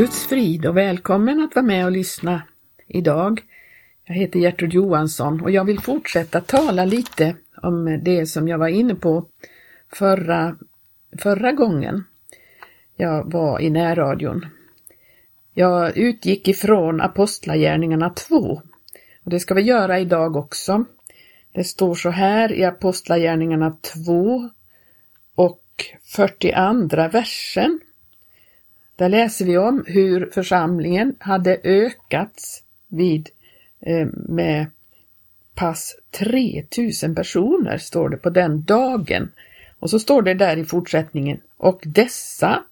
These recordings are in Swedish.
Guds frid och välkommen att vara med och lyssna idag. Jag heter Gertrud Johansson och jag vill fortsätta tala lite om det som jag var inne på förra, förra gången jag var i närradion. Jag utgick ifrån Apostlagärningarna 2 och det ska vi göra idag också. Det står så här i Apostlagärningarna 2 och 42 versen. Där läser vi om hur församlingen hade ökats vid eh, med pass 3000 personer, står det på den dagen. Och så står det där i fortsättningen, och dessa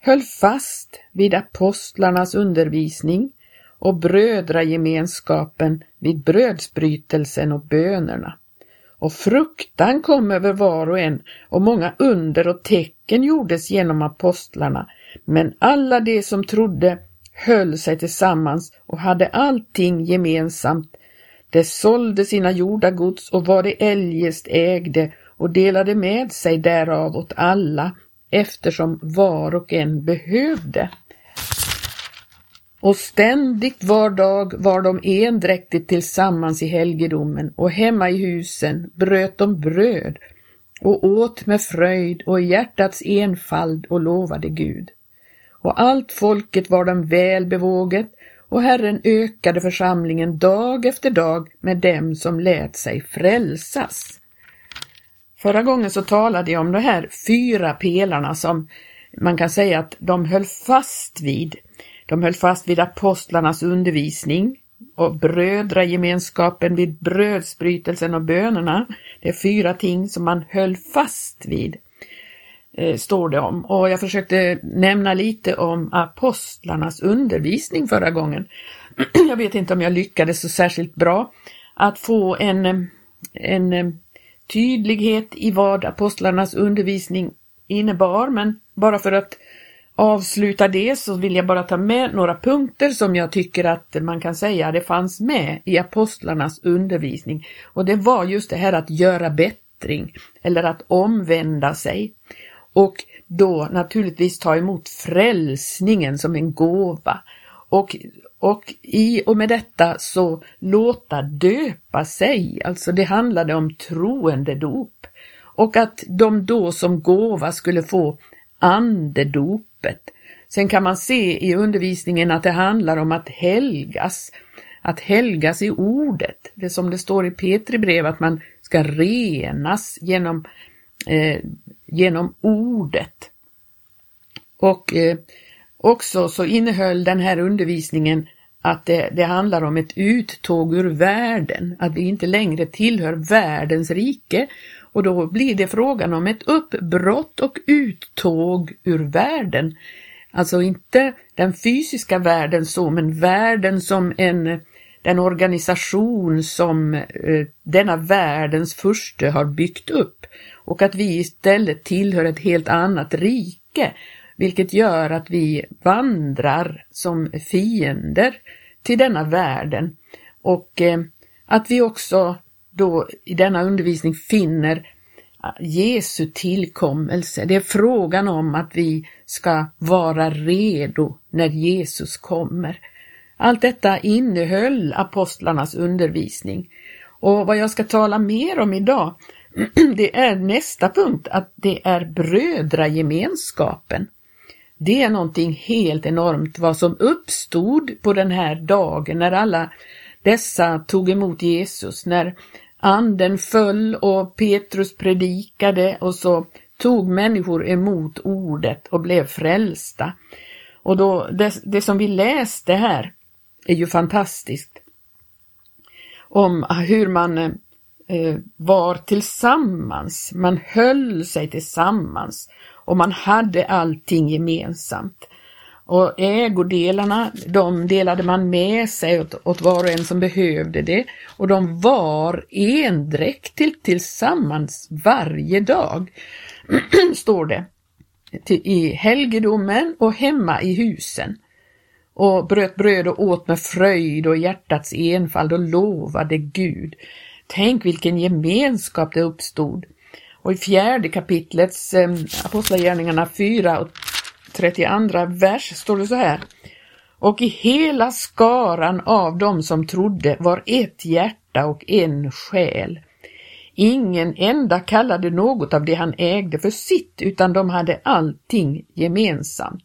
höll fast vid apostlarnas undervisning och brödragemenskapen vid brödsbrytelsen och bönerna. Och fruktan kom över var och en och många under och tecken gjordes genom apostlarna, men alla de som trodde höll sig tillsammans och hade allting gemensamt. De sålde sina jordagods och vad de eljest ägde och delade med sig därav åt alla eftersom var och en behövde. Och ständigt var dag var de endräktigt tillsammans i helgedomen och hemma i husen bröt de bröd och åt med fröjd och i hjärtats enfald och lovade Gud. Och allt folket var dem väl bevåget och Herren ökade församlingen dag efter dag med dem som lät sig frälsas. Förra gången så talade jag om de här fyra pelarna som man kan säga att de höll fast vid. De höll fast vid apostlarnas undervisning och brödragemenskapen vid brödsbrytelsen och bönerna. Det är fyra ting som man höll fast vid, eh, står det om. Och jag försökte nämna lite om apostlarnas undervisning förra gången. jag vet inte om jag lyckades så särskilt bra att få en, eh, en eh, tydlighet i vad apostlarnas undervisning innebar, men bara för att avsluta det så vill jag bara ta med några punkter som jag tycker att man kan säga det fanns med i apostlarnas undervisning. Och det var just det här att göra bättring eller att omvända sig. Och då naturligtvis ta emot frälsningen som en gåva. Och och i och med detta så låta döpa sig, alltså det handlade om troendedop. Och att de då som gåva skulle få andedopet. Sen kan man se i undervisningen att det handlar om att helgas, att helgas i ordet. Det som det står i Petri brev att man ska renas genom, eh, genom ordet. Och eh, Också så innehöll den här undervisningen att det, det, handlar om ett uttåg ur världen, att vi inte längre tillhör världens rike och då blir det frågan om ett uppbrott och uttåg ur världen. Alltså inte den fysiska världen så, men världen som en den organisation som eh, denna världens furste har byggt upp och att vi istället tillhör ett helt annat rike vilket gör att vi vandrar som fiender till denna världen och eh, att vi också då i denna undervisning finner ah, Jesu tillkommelse. Det är frågan om att vi ska vara redo när Jesus kommer. Allt detta innehöll apostlarnas undervisning. Och vad jag ska tala mer om idag, det är nästa punkt, att det är brödragemenskapen. Det är någonting helt enormt vad som uppstod på den här dagen när alla dessa tog emot Jesus, när anden föll och Petrus predikade och så tog människor emot ordet och blev frälsta. Och då, det, det som vi läste här är ju fantastiskt. Om hur man eh, Eh, var tillsammans, man höll sig tillsammans. Och man hade allting gemensamt. Och ägodelarna, de delade man med sig åt, åt var och en som behövde det. Och de var endräktigt tillsammans varje dag, står det, i helgedomen och hemma i husen. Och bröt bröd och åt med fröjd och hjärtats enfald och lovade Gud. Tänk vilken gemenskap det uppstod. Och i fjärde kapitlets eh, Apostlagärningarna 4 och 32 vers står det så här. och i hela skaran av dem som trodde var ett hjärta och en själ. Ingen enda kallade något av det han ägde för sitt, utan de hade allting gemensamt.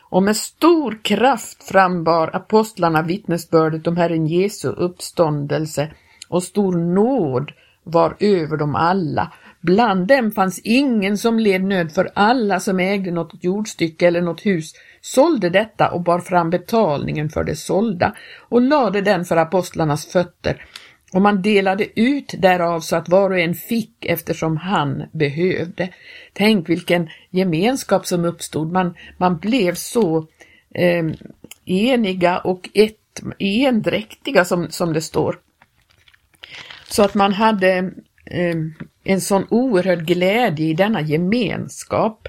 Och med stor kraft frambar apostlarna vittnesbördet om Herren Jesu uppståndelse och stor nåd var över dem alla. Bland dem fanns ingen som led nöd för alla som ägde något jordstycke eller något hus sålde detta och bar fram betalningen för det sålda och lade den för apostlarnas fötter och man delade ut därav så att var och en fick eftersom han behövde. Tänk vilken gemenskap som uppstod. Man, man blev så eh, eniga och ett, endräktiga som, som det står. Så att man hade eh, en sån oerhörd glädje i denna gemenskap.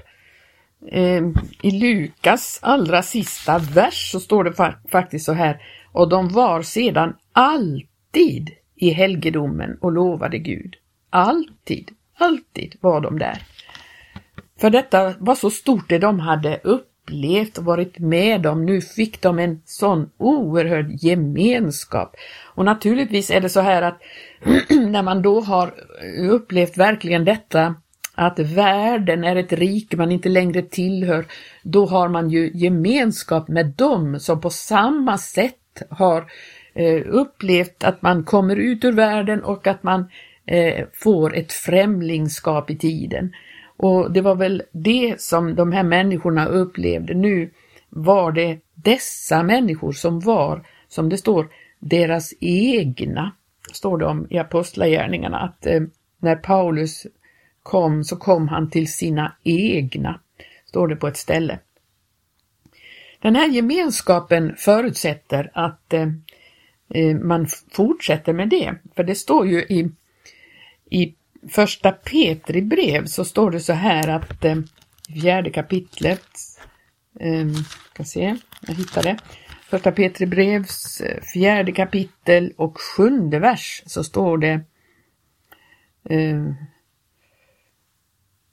Eh, I Lukas allra sista vers så står det fa faktiskt så här, och de var sedan alltid i helgedomen och lovade Gud. Alltid, alltid var de där. För detta var så stort det de hade upp upplevt och varit med om. Nu fick de en sån oerhörd gemenskap. Och naturligtvis är det så här att när man då har upplevt verkligen detta att världen är ett rike man inte längre tillhör, då har man ju gemenskap med dem som på samma sätt har eh, upplevt att man kommer ut ur världen och att man eh, får ett främlingskap i tiden. Och det var väl det som de här människorna upplevde. Nu var det dessa människor som var, som det står, deras egna, står det om i Apostlagärningarna, att eh, när Paulus kom så kom han till sina egna, står det på ett ställe. Den här gemenskapen förutsätter att eh, eh man fortsätter med det. För det står ju i, i första Petri brev så står det så här att eh, fjärde kapitlet, eh, ska se, jag hittar det. Första Petri brevs eh, fjärde kapitel och sjunde vers så står det eh,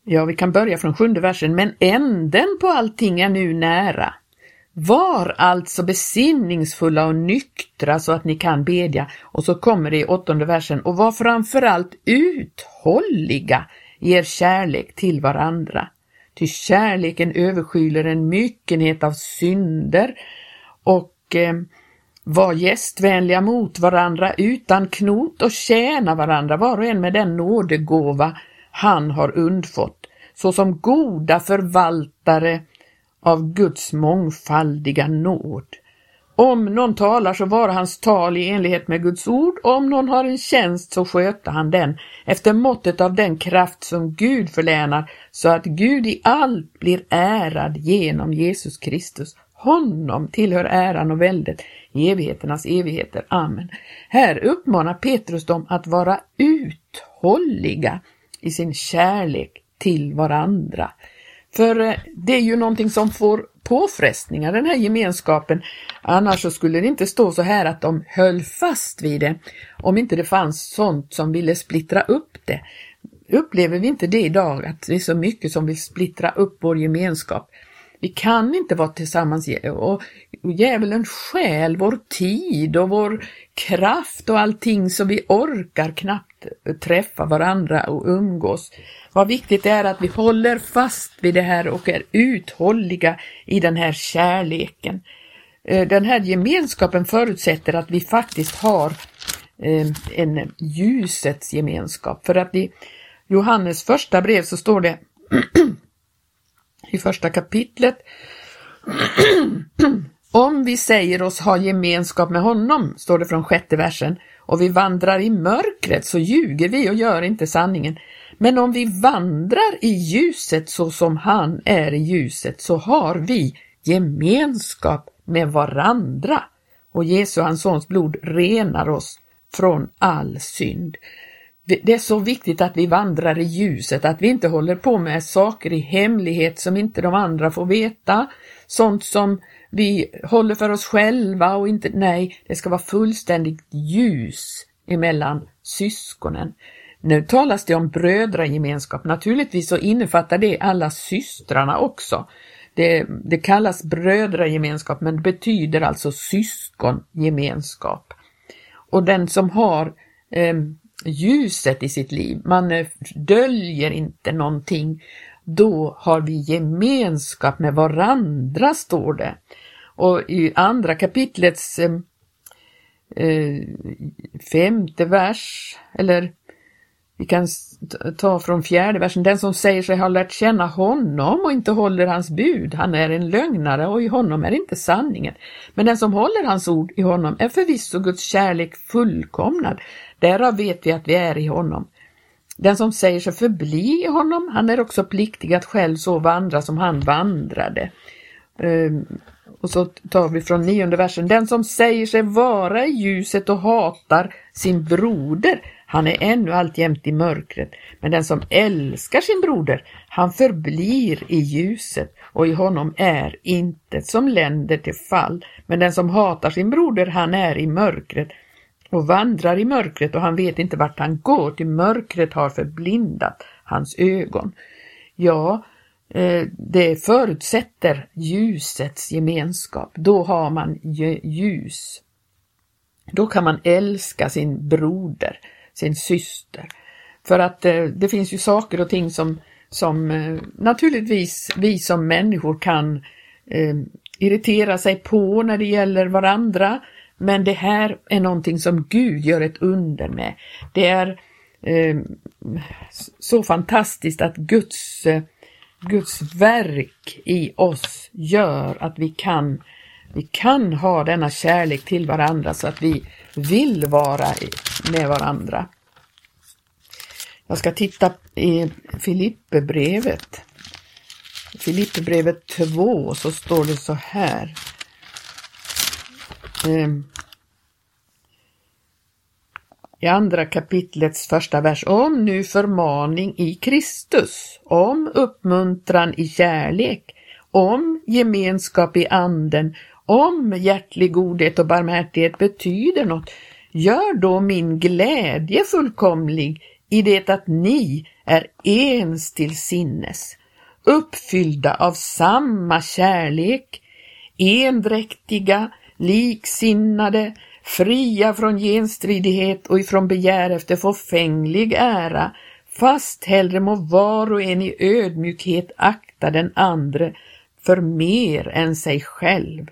Ja, vi kan börja från sjunde versen. Men änden på allting är nu nära. Var alltså besinningsfulla och nyktra så att ni kan bedja. Och så kommer det i åttonde versen. Och var framförallt uthålliga i er kärlek till varandra. Ty kärleken överskyler en myckenhet av synder och eh, var gästvänliga mot varandra utan knot och tjäna varandra var och en med den nådegåva han har undfått, såsom goda förvaltare av Guds mångfaldiga nåd. Om någon talar så var hans tal i enlighet med Guds ord, om någon har en tjänst så sköter han den efter måttet av den kraft som Gud förlänar, så att Gud i allt blir ärad genom Jesus Kristus. Honom tillhör äran och väldet i evigheternas evigheter. Amen. Här uppmanar Petrus dem att vara uthålliga i sin kärlek till varandra. För eh, det är ju någonting som får påfrestningar, den här gemenskapen. Annars så skulle det inte stå så här att de höll fast vid det, om inte det fanns sånt som ville splittra upp det. Upplever vi inte det idag, att det är så mycket som vill splittra upp vår gemenskap? Vi kan inte vara tillsammans och djävulen stjäl vår tid och vår kraft och allting så vi orkar knappt träffa varandra och umgås. Vad viktigt är att vi håller fast vid det här och är uthålliga i den här kärleken. Eh, den här gemenskapen förutsätter att vi faktiskt har eh, en ljusets gemenskap. För att i Johannes första brev så står det i första kapitlet Om vi säger oss ha gemenskap med honom, står det från sjätte versen, och vi vandrar i mörkret så ljuger vi och gör inte sanningen. Men om vi vandrar i ljuset så som han är i ljuset så har vi gemenskap med varandra och Jesu, hans sons blod, renar oss från all synd. Det är så viktigt att vi vandrar i ljuset, att vi inte håller på med saker i hemlighet som inte de andra får veta, sånt som vi håller för oss själva och inte, nej, det ska vara fullständigt ljus emellan syskonen. Nu talas det om brödragemenskap, naturligtvis så innefattar det alla systrarna också. det, det kallas brödragemenskap men betyder alltså syskongemenskap. Och den som har eh, ljuset i sitt liv, man eh, döljer inte någonting, då har vi gemenskap med varandra, står det. Och i andra kapitlets eh, eh femte vers, eller vi kan ta från fjärde versen, den som säger sig ha lärt känna honom och inte håller hans bud, han är en lögnare och i honom är inte sanningen. Men den som håller hans ord i honom är förvisso Guds kärlek fullkomnad. Därav vet vi att vi är i honom. Den som säger sig förbli i honom, han är också pliktig att själv så vandra som han vandrade. Ehm, och så tar vi från nionde versen. Den som säger sig vara i ljuset och hatar sin broder, han är ännu alltjämt i mörkret. Men den som älskar sin broder, han förblir i ljuset och i honom är intet som länder till fall. Men den som hatar sin broder, han är i mörkret och vandrar i mörkret och han vet inte vart han går, till mörkret har förblindat hans ögon. Ja, eh, det förutsätter ljusets gemenskap. Då har man ljus. Då kan man älska sin broder, sin syster. För att eh, det finns ju saker och ting som, som eh, naturligtvis vi som människor kan irritera sig på när det gäller varandra. Men det här är någonting som Gud gör ett under med. Det är eh, så fantastiskt att Guds, eh, Guds verk i oss gör att vi kan, vi kan ha denna kärlek till varandra så att vi vill vara med varandra. Jag ska titta i Filipperbrevet. Filipperbrevet 2 så står det så här. Ehm, i andra kapitlets första vers om nu förmaning i Kristus, om uppmuntran i kärlek, om gemenskap i anden, om hjärtlig godhet och barmhärtighet betyder något, gör då min glädje fullkomlig i det att ni är ens till sinnes, uppfyllda av samma kärlek, endräktiga, liksinnade, fria från genstridighet och ifrån begär efter förfänglig ära, fast hellre må var och en i ödmjukhet akta den andre för mer än sig själv.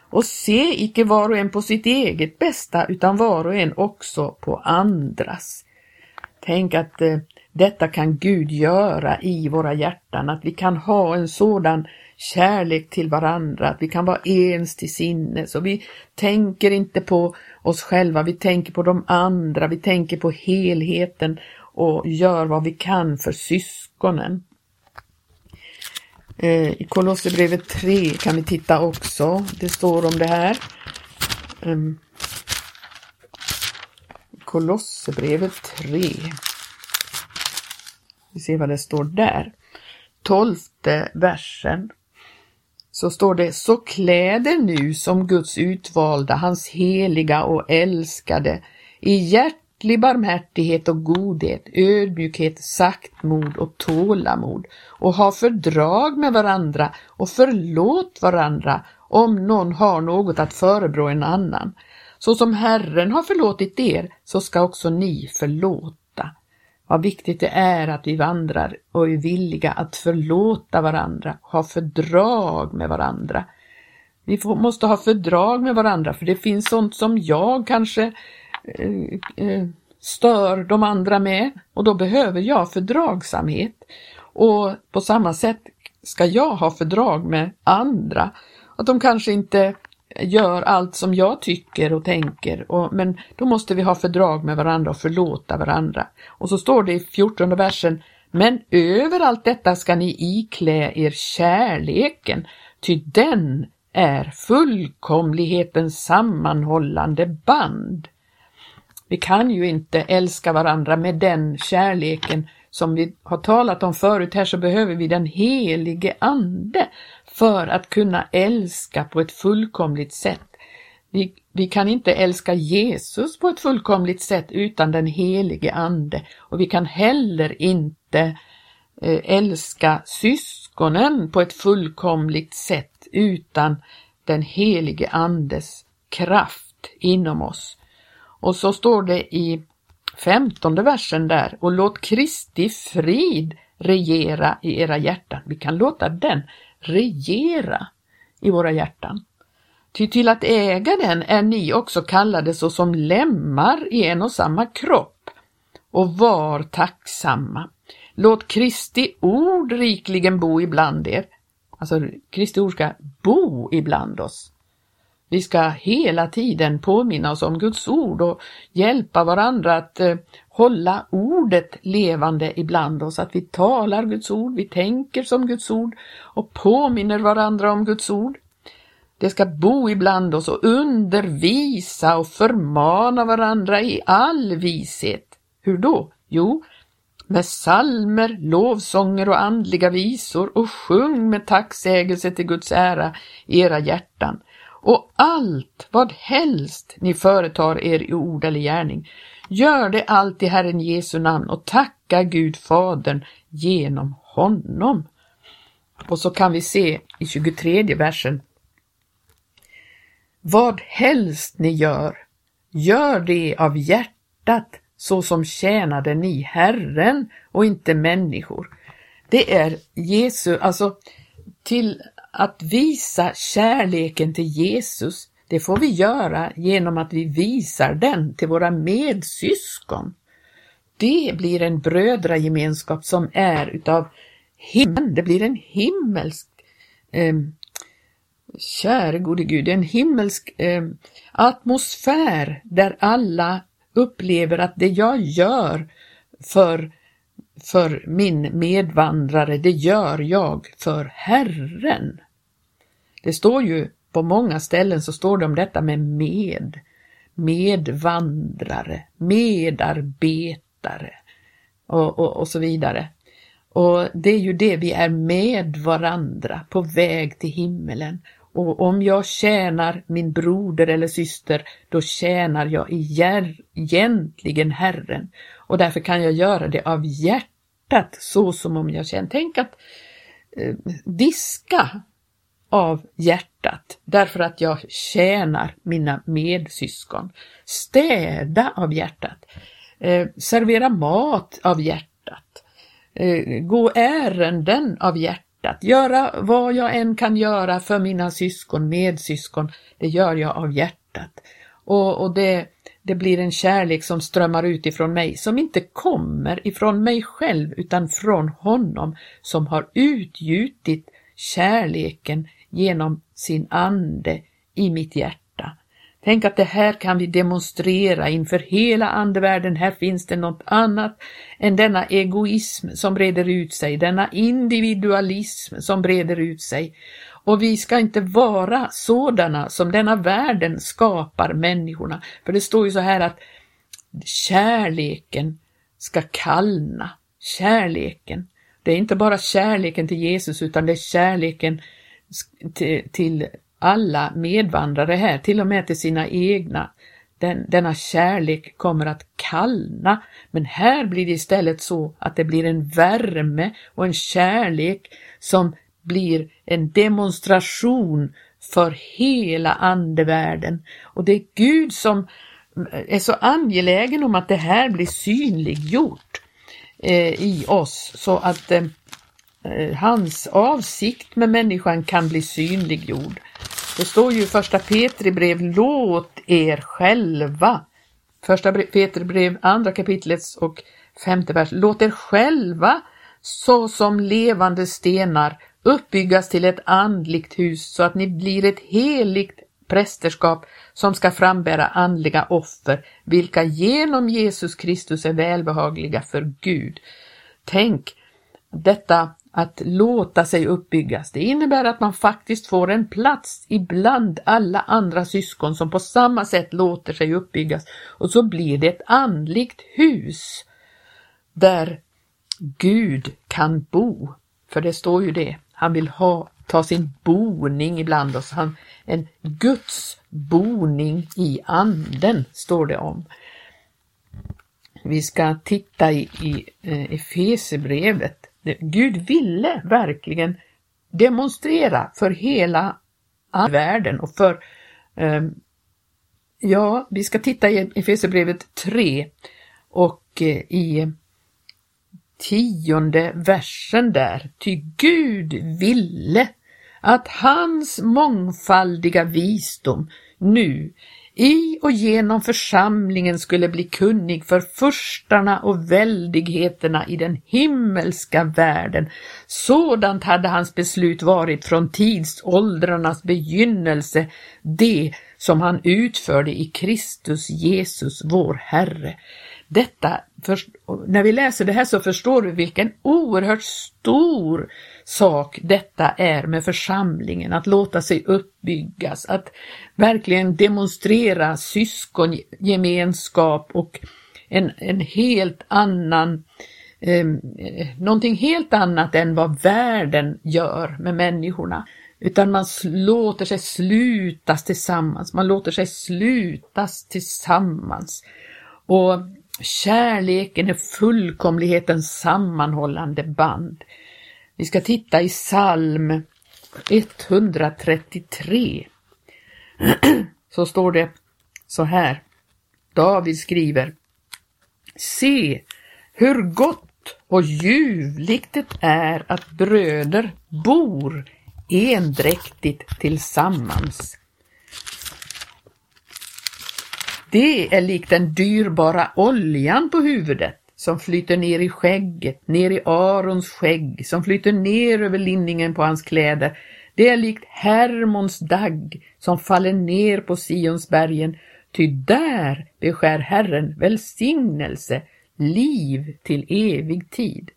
Och se icke var och en på sitt eget bästa utan var och en också på andras. Tänk att eh, detta kan Gud göra i våra hjärtan, att vi kan ha en sådan kärlek till varandra, att vi kan vara ens till sinnes och vi tänker inte på oss själva, vi tänker på de andra, vi tänker på helheten och gör vad vi kan för syskonen. Eh, I Kolosserbrevet 3 kan vi titta också, det står om det här. Ehm, Kolosserbrevet 3. Vi ser vad det står där. Tolfte versen så står det så kläder nu som Guds utvalda, hans heliga och älskade i hjärtlig barmhärtighet och godhet, ödmjukhet, saktmod och tålamod och ha fördrag med varandra och förlåt varandra om någon har något att förebrå en annan. Så som Herren har förlåtit er, så ska också ni förlåta vad viktigt det är att vi vandrar och är villiga att förlåta varandra, ha fördrag med varandra. Vi får, måste ha fördrag med varandra för det finns sånt som jag kanske eh, eh, stör de andra med och då behöver jag fördragsamhet. Och på samma sätt ska jag ha fördrag med andra. Att de kanske inte gör allt som jag tycker och tänker, och, men då måste vi ha fördrag med varandra och förlåta varandra. Och så står det i 14 versen, men över allt detta ska ni iklä er kärleken, ty den är fullkomlighetens sammanhållande band. Vi kan ju inte älska varandra med den kärleken som vi har talat om förut här så behöver vi den helige Ande för att kunna älska på ett fullkomligt sätt. Vi, vi kan inte älska Jesus på ett fullkomligt sätt utan den helige Ande och vi kan heller inte eh, älska syskonen på ett fullkomligt sätt utan den helige Andes kraft inom oss. Och så står det i femtonde versen där, och låt Kristi frid regera i era hjärtan. Vi kan låta den regera i våra hjärtan. Ty till att äga den är ni också kallade såsom lemmar i en och samma kropp. Och var tacksamma. Låt Kristi ord rikligen bo ibland er. Alltså Kristi ord ska bo ibland oss. Vi ska hela tiden påminna oss om Guds ord och hjälpa varandra att eh, hålla ordet levande ibland oss, att vi talar Guds ord, vi tänker som Guds ord och påminner varandra om Guds ord. Det ska bo ibland oss och undervisa och förmana varandra i all vishet. Hur då? Jo, med salmer, lovsånger och andliga visor och sjung med tacksägelse till Guds ära i era hjärtan. Och allt vad helst ni företar er i ord eller gärning, gör det allt i Herren Jesu namn och tacka Gud Fadern genom honom. Och så kan vi se i 23 versen. Vad helst ni gör, gör det av hjärtat så som tjänade ni Herren och inte människor. Det är Jesu, alltså till att visa kärleken till Jesus, det får vi göra genom att vi visar den till våra medsyskon. Det blir en brödragemenskap som är utav himlen, det blir en himmelsk eh, Käre gode Gud, en himmelsk eh, atmosfär där alla upplever att det jag gör för, för min medvandrare, det gör jag för Herren. Det står ju på många ställen så står det om detta med med, medvandrare, medarbetare och, och, och så vidare. Och det är ju det vi är med varandra på väg till himmelen. Och om jag tjänar min broder eller syster, då tjänar jag egentligen Herren. Och därför kan jag göra det av hjärtat, så som om jag känner. Tänk att eh, diska av hjärtat, därför att jag tjänar mina medsyskon. Städa av hjärtat. Eh, servera mat av hjärtat. Eh, gå ärenden av hjärtat hjärtat. Göra vad jag än kan göra för mina syskon, medsyskon, det gör jag av hjärtat. Och, och det, det blir en kärlek som strömmar ut ifrån mig, som inte kommer ifrån mig själv utan från honom som har utgjutit kärleken genom sin ande i mitt hjärta. Tänk att det här kan vi demonstrera inför hela andevärlden. Här finns det något annat än denna egoism som breder ut sig, denna individualism som breder ut sig. Och vi ska inte vara sådana som denna världen skapar människorna. För det står ju så här att kärleken ska kallna. Kärleken. Det är inte bara kärleken till Jesus utan det är kärleken till, till alla medvandrare här, till och med till sina egna. Den, denna kärlek kommer att kallna, men här blir det istället så att det blir en värme och en kärlek som blir en demonstration för hela andevärlden. Och det är Gud som är så angelägen om att det här blir synliggjort eh, i oss så att eh, eh hans avsikt med människan kan bli synliggjord. Det står ju i första Petri brev, låt er själva. Första Petri brev, andra kapitlets och femte vers. Låt er själva såsom levande stenar uppbyggas till ett andligt hus så att ni blir ett heligt prästerskap som ska frambära andliga offer, vilka genom Jesus Kristus är välbehagliga för Gud. Tänk detta att låta sig uppbyggas. Det innebär att man faktiskt får en plats ibland alla andra syskon som på samma sätt låter sig uppbyggas och så blir det ett andligt hus där Gud kan bo. För det står ju det, han vill ha, ta sin boning ibland oss. Han, en Guds boning i anden står det om. Vi ska titta i, i eh, Efesebrevet Gud ville verkligen demonstrera för hela världen och för eh, Ja, vi ska titta i Efesierbrevet 3 och eh, i tionde versen där. Ty Gud ville att hans mångfaldiga visdom nu i och genom församlingen skulle bli kunnig för förstarna och väldigheterna i den himmelska världen. Sådant hade hans beslut varit från tidsåldrarnas begynnelse, det som han utförde i Kristus Jesus, vår Herre. Detta, när vi läser det här så förstår vi vilken oerhört stor sak detta är med församlingen, att låta sig uppbyggas, att verkligen demonstrera syskongemenskap och en, en helt annan eh, någonting helt annat än vad världen gör med människorna. Utan man låter sig slutas tillsammans, man låter sig slutas tillsammans. Och kärleken är fullkomlighetens sammanhållande band. Vi ska titta i psalm 133. Så står det så här. David skriver Se hur gott och ljuvligt det är att bröder bor endräktigt tillsammans. Det är likt den dyrbara oljan på huvudet som flyter ner i skägget, ner i Arons skägg, som flyter ner över linningen på hans kläder. Det är likt Hermons dagg som faller ner på Sionsbergen, ty där beskär Herren välsignelse, liv till evig tid.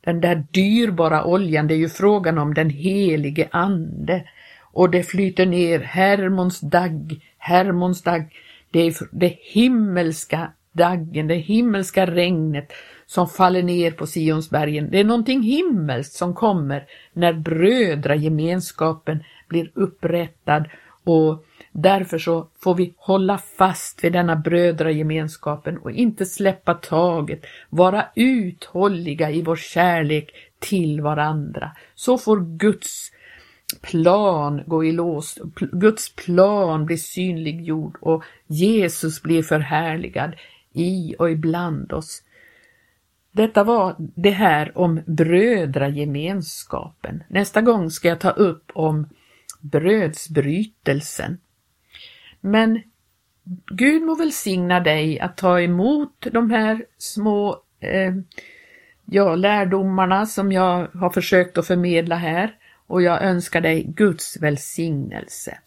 Den där dyrbara oljan, det är ju frågan om den helige ande och det flyter ner Hermons dagg, Hermons dagg, det är det himmelska daggen, det himmelska regnet som faller ner på Sionsbergen. Det är någonting himmelskt som kommer när brödragemenskapen blir upprättad och därför så får vi hålla fast vid denna brödragemenskapen och inte släppa taget, vara uthålliga i vår kärlek till varandra. Så får Guds plan går i lås, Guds plan blir synliggjord och Jesus blir förhärligad i och ibland oss. Detta var det här om brödragemenskapen. Nästa gång ska jag ta upp om brödsbrytelsen. Men Gud må välsigna dig att ta emot de här små eh, ja, lärdomarna som jag har försökt att förmedla här och jag önskar dig Guds välsignelse.